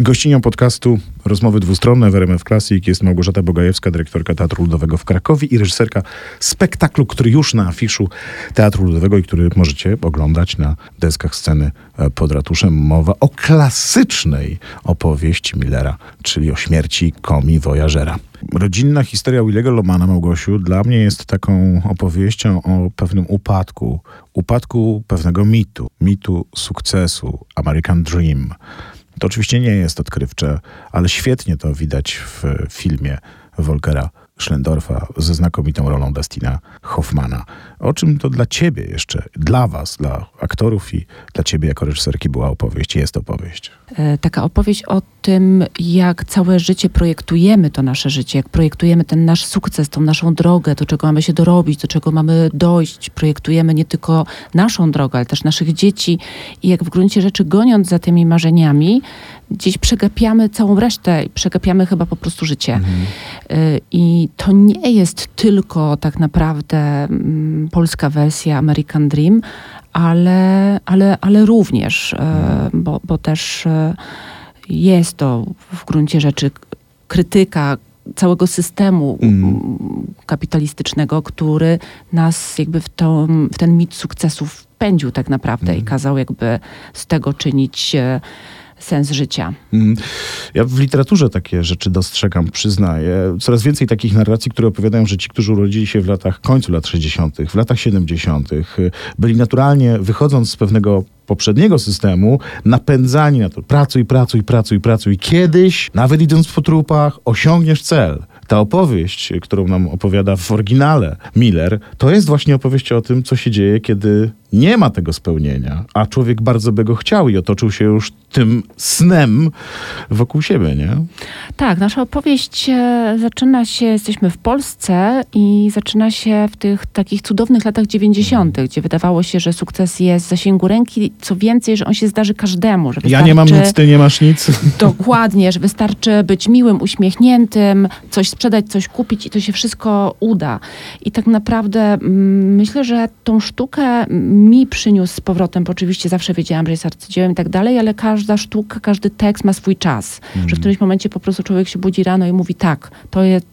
Gościnią podcastu Rozmowy Dwustronne w RMF Classic jest Małgorzata Bogajewska, dyrektorka Teatru Ludowego w Krakowie i reżyserka spektaklu, który już na afiszu Teatru Ludowego i który możecie oglądać na deskach sceny e, pod ratuszem. Mowa o klasycznej opowieści Millera, czyli o śmierci komi wojażera. Rodzinna historia Willego Lomana, Małgosiu, dla mnie jest taką opowieścią o pewnym upadku. Upadku pewnego mitu. Mitu sukcesu. American Dream. To oczywiście nie jest odkrywcze, ale świetnie to widać w filmie Volkera Schlendorfa ze znakomitą rolą Dustina Hoffmana. O czym to dla ciebie jeszcze, dla was, dla aktorów i dla ciebie jako reżyserki była opowieść, jest opowieść? E, taka opowieść o tym, jak całe życie projektujemy to nasze życie, jak projektujemy ten nasz sukces, tą naszą drogę, do czego mamy się dorobić, do czego mamy dojść. Projektujemy nie tylko naszą drogę, ale też naszych dzieci i jak w gruncie rzeczy goniąc za tymi marzeniami, gdzieś przegapiamy całą resztę i przegapiamy chyba po prostu życie. Mhm. E, I to nie jest tylko tak naprawdę mm, polska wersja American Dream, ale, ale, ale również, e, bo, bo też e, jest to w gruncie rzeczy krytyka całego systemu mm. kapitalistycznego, który nas jakby w, to, w ten mit sukcesu wpędził tak naprawdę mm. i kazał jakby z tego czynić e, sens życia. Mhm. Ja w literaturze takie rzeczy dostrzegam, przyznaję. Coraz więcej takich narracji, które opowiadają, że ci, którzy urodzili się w latach, końcu lat 60., w latach 70., byli naturalnie, wychodząc z pewnego poprzedniego systemu, napędzani na to. Pracuj, pracuj, pracuj, pracuj. Kiedyś, nawet idąc po trupach, osiągniesz cel. Ta opowieść, którą nam opowiada w oryginale Miller, to jest właśnie opowieść o tym, co się dzieje, kiedy nie ma tego spełnienia, a człowiek bardzo by go chciał i otoczył się już tym snem wokół siebie, nie? Tak, nasza opowieść e, zaczyna się, jesteśmy w Polsce i zaczyna się w tych takich cudownych latach 90., gdzie wydawało się, że sukces jest w zasięgu ręki, co więcej, że on się zdarzy każdemu. Że ja nie mam nic, ty nie masz nic. Dokładnie, że wystarczy być miłym, uśmiechniętym, coś sprzedać, coś kupić i to się wszystko uda. I tak naprawdę mm, myślę, że tą sztukę mi przyniósł z powrotem, bo oczywiście zawsze wiedziałam, że jest arcydziełem i tak dalej, ale każda sztuka, każdy tekst ma swój czas. Mm. Że w mhm. którymś momencie po prostu człowiek się budzi rano i mówi tak, to jest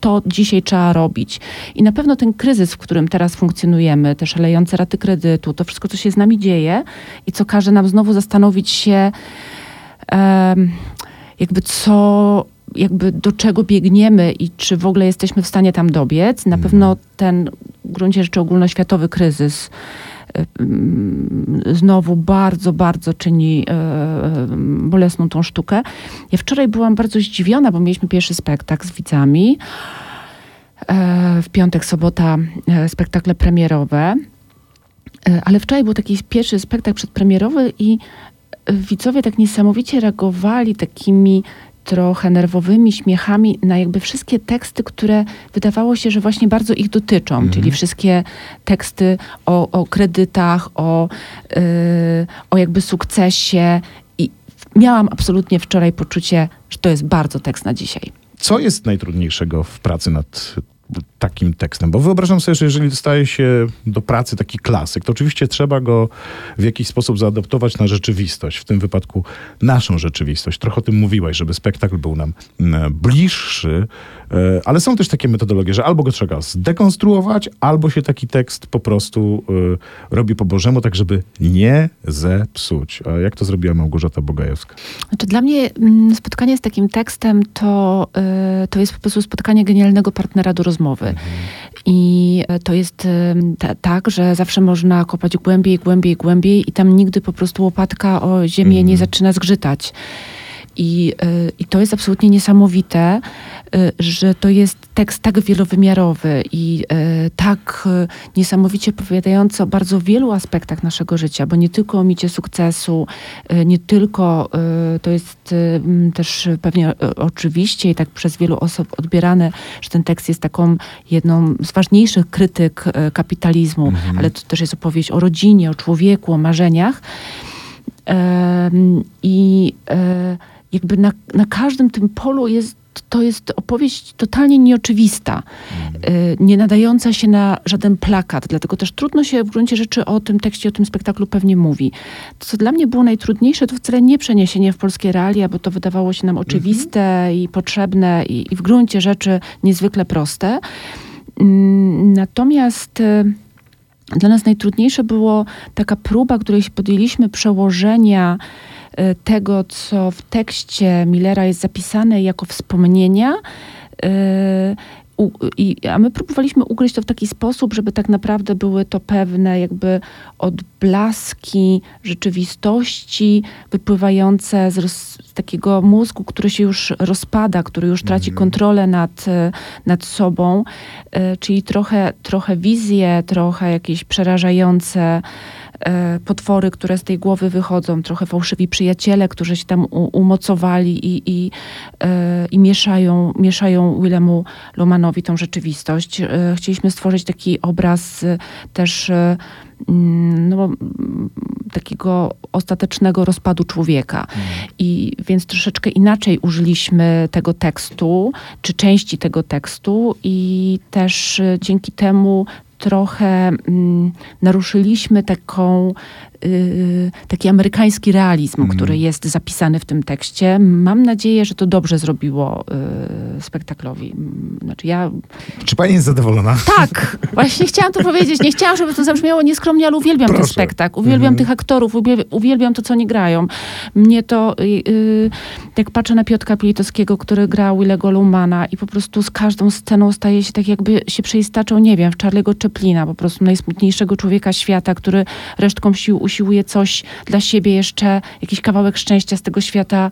to dzisiaj trzeba robić. I na pewno ten kryzys, w którym teraz funkcjonujemy, te szalejące raty kredytu, to wszystko, co się z nami dzieje i co każe nam znowu zastanowić się, um, jakby co, jakby do czego biegniemy i czy w ogóle jesteśmy w stanie tam dobiec. Na mhm. pewno ten w gruncie rzeczy ogólnoświatowy kryzys znowu bardzo, bardzo czyni e, e, bolesną tą sztukę. Ja wczoraj byłam bardzo zdziwiona, bo mieliśmy pierwszy spektakl z widzami. E, w piątek, sobota spektakle premierowe. Ale wczoraj był taki pierwszy spektakl przedpremierowy i widzowie tak niesamowicie reagowali takimi trochę nerwowymi śmiechami na jakby wszystkie teksty, które wydawało się, że właśnie bardzo ich dotyczą, mhm. czyli wszystkie teksty o, o kredytach, o, yy, o jakby sukcesie. I miałam absolutnie wczoraj poczucie, że to jest bardzo tekst na dzisiaj. Co jest najtrudniejszego w pracy nad takim tekstem? Bo wyobrażam sobie, że jeżeli dostaje się do pracy taki klasyk, to oczywiście trzeba go w jakiś sposób zaadaptować na rzeczywistość, w tym wypadku naszą rzeczywistość. Trochę o tym mówiłaś, żeby spektakl był nam mm, bliższy, ale są też takie metodologie, że albo go trzeba zdekonstruować, albo się taki tekst po prostu e, robi po Bożemu, tak żeby nie zepsuć. A jak to zrobiła Małgorzata Bogajewska? Znaczy dla mnie mm, spotkanie z takim tekstem to, e, to jest po prostu spotkanie genialnego partnera do rozmowy. Mhm. I e, to jest tak, że zawsze można kopać głębiej, głębiej, głębiej i tam nigdy po prostu łopatka o ziemię mhm. nie zaczyna zgrzytać. I, e, I to jest absolutnie niesamowite, e, że to jest tekst tak wielowymiarowy i e, tak niesamowicie opowiadający o bardzo wielu aspektach naszego życia, bo nie tylko o micie sukcesu, nie tylko to jest też pewnie oczywiście i tak przez wielu osób odbierane, że ten tekst jest taką jedną z ważniejszych krytyk kapitalizmu, mhm. ale to też jest opowieść o rodzinie, o człowieku, o marzeniach. I jakby na, na każdym tym polu jest to jest opowieść totalnie nieoczywista, y, nie nadająca się na żaden plakat, dlatego też trudno się w gruncie rzeczy o tym tekście, o tym spektaklu pewnie mówi. To, co dla mnie było najtrudniejsze, to wcale nie przeniesienie w polskie realia, bo to wydawało się nam oczywiste i potrzebne i, i w gruncie rzeczy niezwykle proste. Mm, Natomiast y, dla nas najtrudniejsze było taka próba, której się podjęliśmy, przełożenia tego, co w tekście Millera jest zapisane jako wspomnienia. u- I, a my próbowaliśmy ugryźć to w taki sposób, żeby tak naprawdę były to pewne jakby odblaski rzeczywistości wypływające z, roz, z takiego mózgu, który się już rozpada, który już traci kontrolę nad, e, nad sobą, e, czyli trochę, trochę wizje, trochę jakieś przerażające e, potwory, które z tej głowy wychodzą, trochę fałszywi przyjaciele, którzy się tam umocowali i, i, e, i mieszają, mieszają Willemu Lomanowi tą rzeczywistość. E, Chcieliśmy stworzyć taki obraz e, też e, mm, no, mm, takiego ostatecznego rozpadu człowieka. I więc troszeczkę inaczej użyliśmy tego tekstu, czy części tego tekstu i też e, dzięki temu trochę mm, naruszyliśmy taką, taki amerykański realizm, który jest zapisany w tym tekście. Mam nadzieję, że to dobrze zrobiło y, spektaklowi. Mm, Znaczy ja Czy pani jest zadowolona? tak, właśnie chciałam to powiedzieć. Nie chciałam, żeby to zabrzmiało nieskromnie, ale uwielbiam ten Proszę. spektakl. Uwielbiam Mhm. tych aktorów, uwielbiam, to, co oni grają. Mnie to, y, y, jak patrzę na Piotra Pilitowskiego, który gra Willego Lumana i po prostu z każdą sceną staje się tak, jakby się przeistaczał, nie wiem, w Charlie'ego Chaplina, po prostu najsmutniejszego człowieka świata, który resztką sił usiłuje coś dla siebie jeszcze, jakiś kawałek szczęścia z tego świata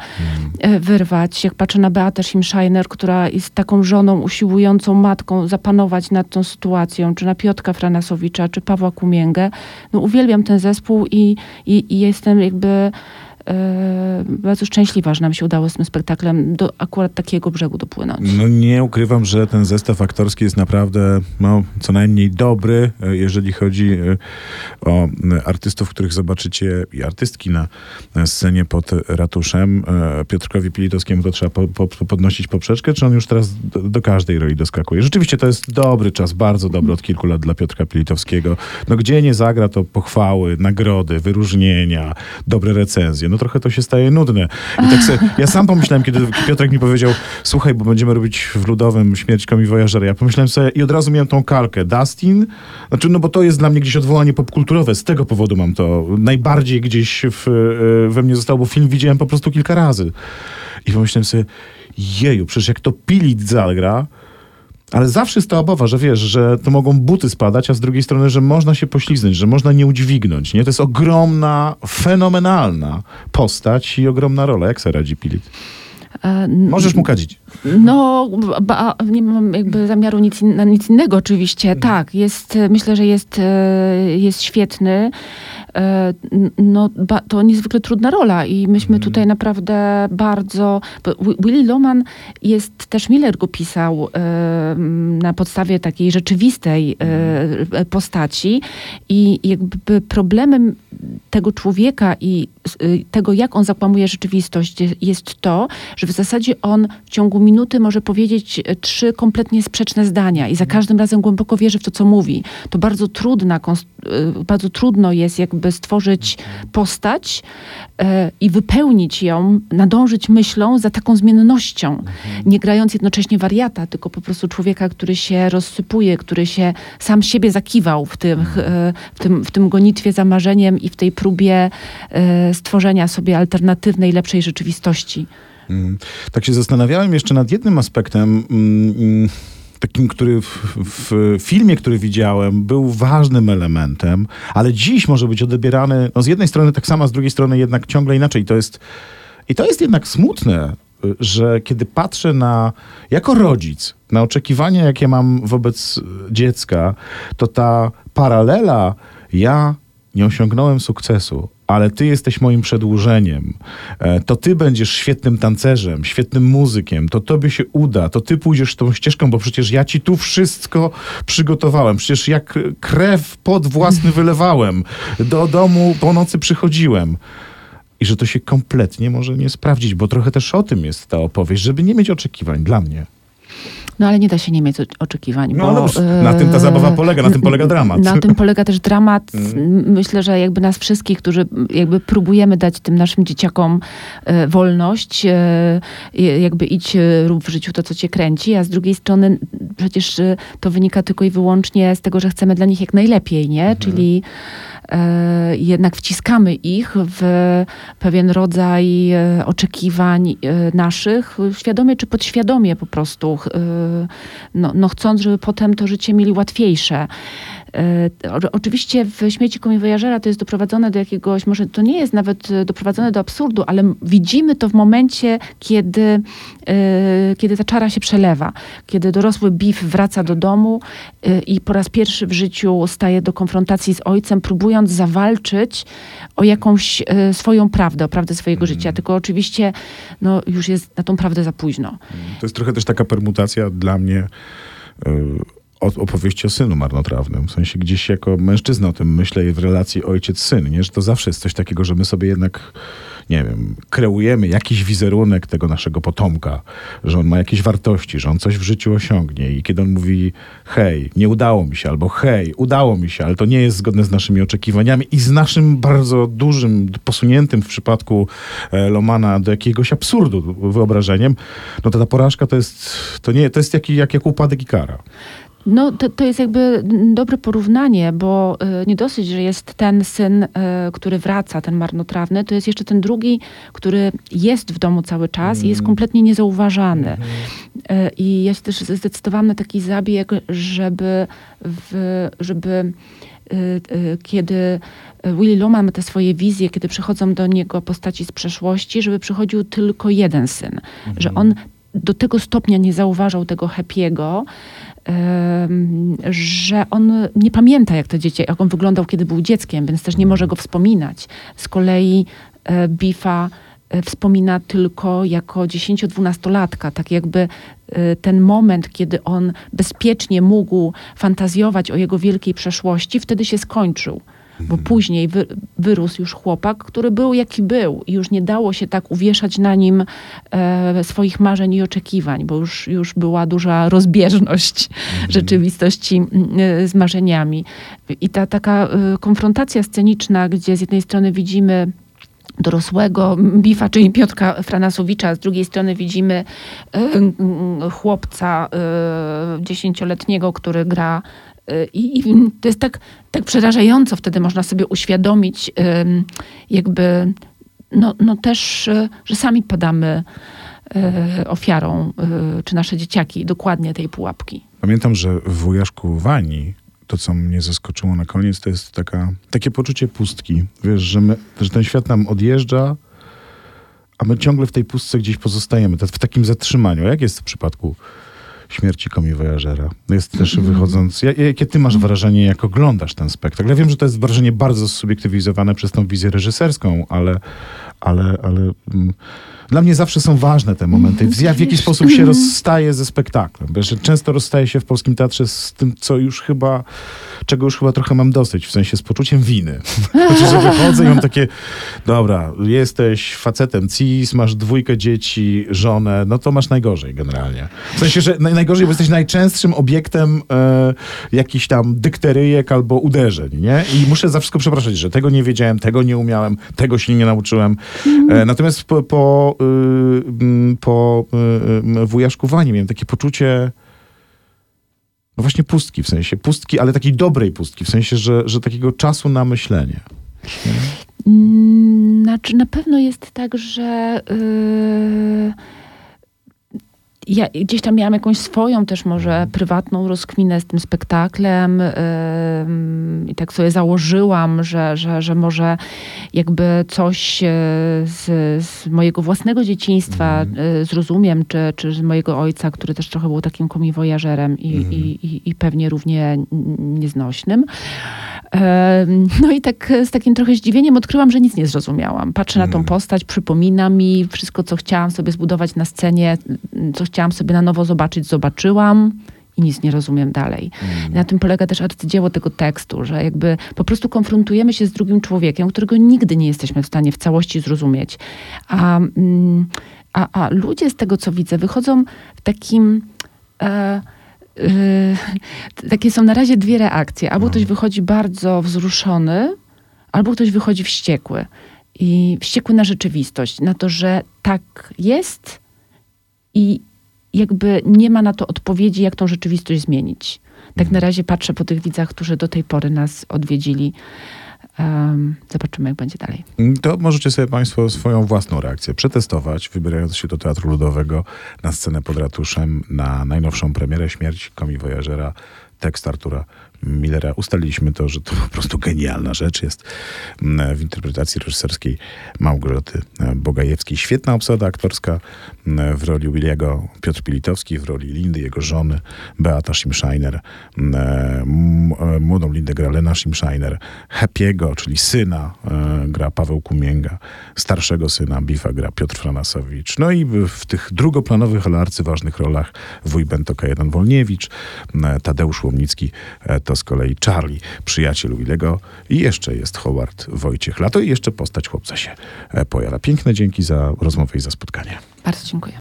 e, wyrwać. Jak patrzę na Beatę Schimscheiner, która jest taką żoną usiłującą matką zapanować nad tą sytuacją, czy na Piotka Franasowicza, czy Pawła Kumięgę. No uwielbiam ten zespół i, i, i jestem jakby bardzo szczęśliwa, że nam się udało z tym spektaklem do akurat takiego brzegu dopłynąć. No nie ukrywam, że ten zestaw aktorski jest naprawdę no, co najmniej dobry, e, jeżeli chodzi e, o e, artystów, których zobaczycie i artystki na scenie pod ratuszem. E, Piotrkowi Pilitowskiemu to trzeba po, po, podnosić poprzeczkę, czy on już teraz do, do każdej roli doskakuje? Rzeczywiście to jest dobry czas, bardzo dobry od kilku lat dla Piotrka Pilitowskiego. No gdzie nie zagra, to pochwały, nagrody, wyróżnienia, dobre recenzje. No trochę to się staje nudne. I tak sobie, ja sam pomyślałem, kiedy Piotrek mi powiedział, słuchaj, bo będziemy robić w Ludowym śmierć Komi Voyagera. Ja pomyślałem sobie i od razu miałem tą kalkę. Dustin? Znaczy, no bo to jest dla mnie gdzieś odwołanie popkulturowe. Z tego powodu mam to. Najbardziej gdzieś w, e, we mnie zostało, bo film widziałem po prostu kilka razy. I pomyślałem sobie, jeju, przecież jak to Pilit zagra, ale zawsze jest ta obawa, że wiesz, że to mogą buty spadać, a z drugiej strony, że można się pośliznąć, że można nie udźwignąć. Nie? To jest ogromna, fenomenalna postać i ogromna rola. Jak sobie radzi Pilit? E, Możesz mu kadzić. No, ba, nie mam jakby zamiaru nic, nic innego oczywiście. Tak, jest, e, myślę, że jest, e, jest świetny. E, No, to niezwykle trudna rola i myśmy tutaj naprawdę bardzo... Willy Loman jest, też Miller go pisał e, na podstawie takiej rzeczywistej e, postaci i jakby problemem tego człowieka i tego, jak on zakłamuje rzeczywistość, je- jest to, że w zasadzie on w ciągu minuty może powiedzieć e, trzy kompletnie sprzeczne zdania i za każdym razem głęboko wierzy w to, co mówi. To bardzo trudna, y, bardzo trudno jest jakby stworzyć postać e, i wypełnić ją, nadążyć myślą za taką zmiennością. Nie grając jednocześnie wariata, tylko po prostu człowieka, który się rozsypuje, który się sam siebie zakiwał w tym, e, w tym, w tym gonitwie za marzeniem i w tej próbie stworzenia sobie alternatywnej, lepszej rzeczywistości. Mm. Tak się zastanawiałem jeszcze nad jednym aspektem, mm, mm, takim, który w, w filmie, który widziałem, był ważnym elementem, ale dziś może być odbierany no z jednej strony tak samo, z drugiej strony jednak ciągle inaczej. To jest, I to jest jednak smutne, że kiedy patrzę na, jako rodzic, na oczekiwania, jakie mam wobec dziecka, to ta paralela, ja nie osiągnąłem sukcesu, ale ty jesteś moim przedłużeniem. E, To ty będziesz świetnym tancerzem, świetnym muzykiem, to tobie się uda, to ty pójdziesz tą ścieżką, bo przecież ja ci tu wszystko przygotowałem. Przecież jak krew pod własny wylewałem, do domu po nocy przychodziłem. i że to się kompletnie może nie sprawdzić, bo trochę też o tym jest ta opowieść, żeby nie mieć oczekiwań dla mnie. No ale nie da się nie mieć oczekiwań. No, bo, no, na tym ta zabawa polega, na tym polega dramat. Na tym polega też dramat. Mm. Myślę, że jakby nas wszystkich, którzy jakby próbujemy dać tym naszym dzieciakom e, wolność, e, jakby idź, e, rób w życiu to, co cię kręci, a z drugiej strony przecież to wynika tylko i wyłącznie z tego, że chcemy dla nich jak najlepiej, nie? Mhm. Czyli E, jednak wciskamy ich w pewien rodzaj e, oczekiwań e, naszych, świadomie czy podświadomie po prostu, no, no chcąc, żeby potem to życie mieli łatwiejsze. E, oczywiście w śmieci komiwojażera to jest doprowadzone do jakiegoś, może to nie jest nawet e, doprowadzone do absurdu, ale widzimy to w momencie, kiedy, e, kiedy ta czara się przelewa, kiedy dorosły Biff wraca do domu i po raz pierwszy w życiu staje do konfrontacji z ojcem, próbując zawalczyć o jakąś swoją prawdę, o prawdę swojego mm. życia. Tylko oczywiście no, już jest na tą prawdę za późno. To jest trochę też taka permutacja dla mnie opowieści o synu marnotrawnym. W sensie gdzieś jako mężczyzna o tym myślę w relacji ojciec-syn, nie? Że to zawsze jest coś takiego, że my sobie jednak, nie wiem, kreujemy jakiś wizerunek tego naszego potomka, że on ma jakieś wartości, że on coś w życiu osiągnie i kiedy on mówi hej, nie udało mi się, albo hej, udało mi się, ale to nie jest zgodne z naszymi oczekiwaniami i z naszym bardzo dużym, posuniętym w przypadku e, Lomana do jakiegoś absurdu wyobrażeniem, no to ta porażka to jest, to nie, to jest jak, jak, jak upadek i kara. No to, to jest jakby dobre porównanie, bo y, nie dosyć, że jest ten syn, y, który wraca, ten marnotrawny, to jest jeszcze ten drugi, który jest w domu cały czas mm. i jest mm. kompletnie niezauważany. Mm. I ja się też zdecydowałam na taki zabieg, żeby, w, żeby kiedy Willy Loman ma te swoje wizje, kiedy przychodzą do niego postaci z przeszłości, żeby przychodził tylko jeden syn. Mm. Że on do tego stopnia nie zauważał tego happy'ego, że on nie pamięta, jak to dziecię, jak on wyglądał, kiedy był dzieckiem, więc też nie może go wspominać. Z kolei e, Bifa e, wspomina tylko jako 10-12-latka, tak jakby e, ten moment, kiedy on bezpiecznie mógł fantazjować o jego wielkiej przeszłości, wtedy się skończył bo później wy, wyrósł już chłopak, który był jaki był i już nie dało się tak uwieszać na nim e, swoich marzeń i oczekiwań, bo już, już była duża rozbieżność mhm. rzeczywistości e, z marzeniami. I ta taka e, konfrontacja sceniczna, gdzie z jednej strony widzimy dorosłego Bifa, czyli Piotrka Franasowicza, z drugiej strony widzimy e, chłopca e, dziesięcioletniego, który gra i, I, to jest tak, tak przerażająco wtedy można sobie uświadomić, jakby, no, no też, e, że sami padamy e, ofiarą, czy nasze dzieciaki, dokładnie tej pułapki. Pamiętam, że w wujaszku Wani to, co mnie zaskoczyło na koniec, to jest taka, takie poczucie pustki. Wiesz, że, my, że ten świat nam odjeżdża, a my ciągle w tej pustce gdzieś pozostajemy, w takim zatrzymaniu. Jak jest w przypadku śmierci Komi Voyagera. Jest też wychodząc... Jakie ty masz wrażenie, jak oglądasz ten spektakl? Ja wiem, że to jest wrażenie bardzo subiektywizowane przez tą wizję reżyserską, ale... ale, ale mm, dla mnie zawsze są ważne te momenty. Ja w jaki sposób się rozstaje ze spektaklem. Bo często rozstaje się w polskim teatrze z tym, co już chyba, czego już chyba trochę mam dosyć, w sensie z poczuciem winy. Znaczy, że wychodzę i mam takie, dobra, jesteś facetem cis, masz dwójkę dzieci, żonę, no to masz najgorzej generalnie. W sensie, że najgorzej, bo jesteś najczęstszym obiektem e, jakichś tam dykteryjek albo uderzeń, nie? I muszę za wszystko przepraszać, że tego nie wiedziałem, tego nie umiałem, tego się nie nauczyłem. E, natomiast po, po Y, po y, y, wujaszkowaniu miałem takie poczucie no właśnie pustki, w sensie pustki, ale takiej dobrej pustki, w sensie, że, że takiego czasu na myślenie. Mm, znaczy, na pewno jest tak, że yy, ja gdzieś tam miałam jakąś swoją też może mhm. prywatną rozkminę z tym spektaklem yy, i tak sobie założyłam, że, że, że może jakby coś e, z, z mojego własnego dzieciństwa mm. zrozumiem, czy, czy z mojego ojca, który też trochę był takim komiwojażerem i, mm. i, i, i pewnie równie nieznośnym. No i tak z takim trochę zdziwieniem odkryłam, że nic nie zrozumiałam. Patrzę na tą mhm. postać, przypomina mi wszystko, co chciałam sobie zbudować na scenie, co chciałam sobie na nowo zobaczyć, zobaczyłam i nic nie rozumiem dalej. Mm. Na tym polega też arcydzieło tego tekstu, że jakby po prostu konfrontujemy się z drugim człowiekiem, którego nigdy nie jesteśmy w stanie w całości zrozumieć. A, mm, a, a ludzie z tego, co widzę, wychodzą w takim... E, y, takie są na razie dwie reakcje. Albo ktoś wychodzi bardzo wzruszony, albo ktoś wychodzi wściekły. I wściekły na rzeczywistość, na to, że tak jest i jakby nie ma na to odpowiedzi, jak tą rzeczywistość zmienić. Tak na razie patrzę po tych widzach, którzy do tej pory nas odwiedzili. Zobaczymy, jak będzie dalej. To możecie sobie Państwo swoją własną reakcję przetestować, wybierając się do Teatru Ludowego na scenę pod ratuszem na najnowszą premierę Śmierć Komi Voyagera, tekst Artura Millera. Ustaliliśmy to, że to po prostu genialna rzecz jest mm, w interpretacji reżyserskiej Małgorzaty e, Bogajewskiej. Świetna obsada aktorska mm, w roli Williego Piotr Pilitowski, w roli Lindy, jego żony Beata Schimscheiner, mm, e, e, młodą Lindę gra Lena Schimscheiner, Happy'ego, czyli syna gra Paweł Kumięga, starszego syna Bifa gra Piotr Franasowicz. No i w, tych drugoplanowych, ale arcyważnych rolach wuj Bentoka jeden Wolniewicz, Tadeusz Łomnicki to z kolei Charlie, przyjaciel Willego i jeszcze jest Howard Wojciech Lato i jeszcze postać chłopca się e, pojawia. Piękne dzięki za rozmowę i za spotkanie. Bardzo dziękuję.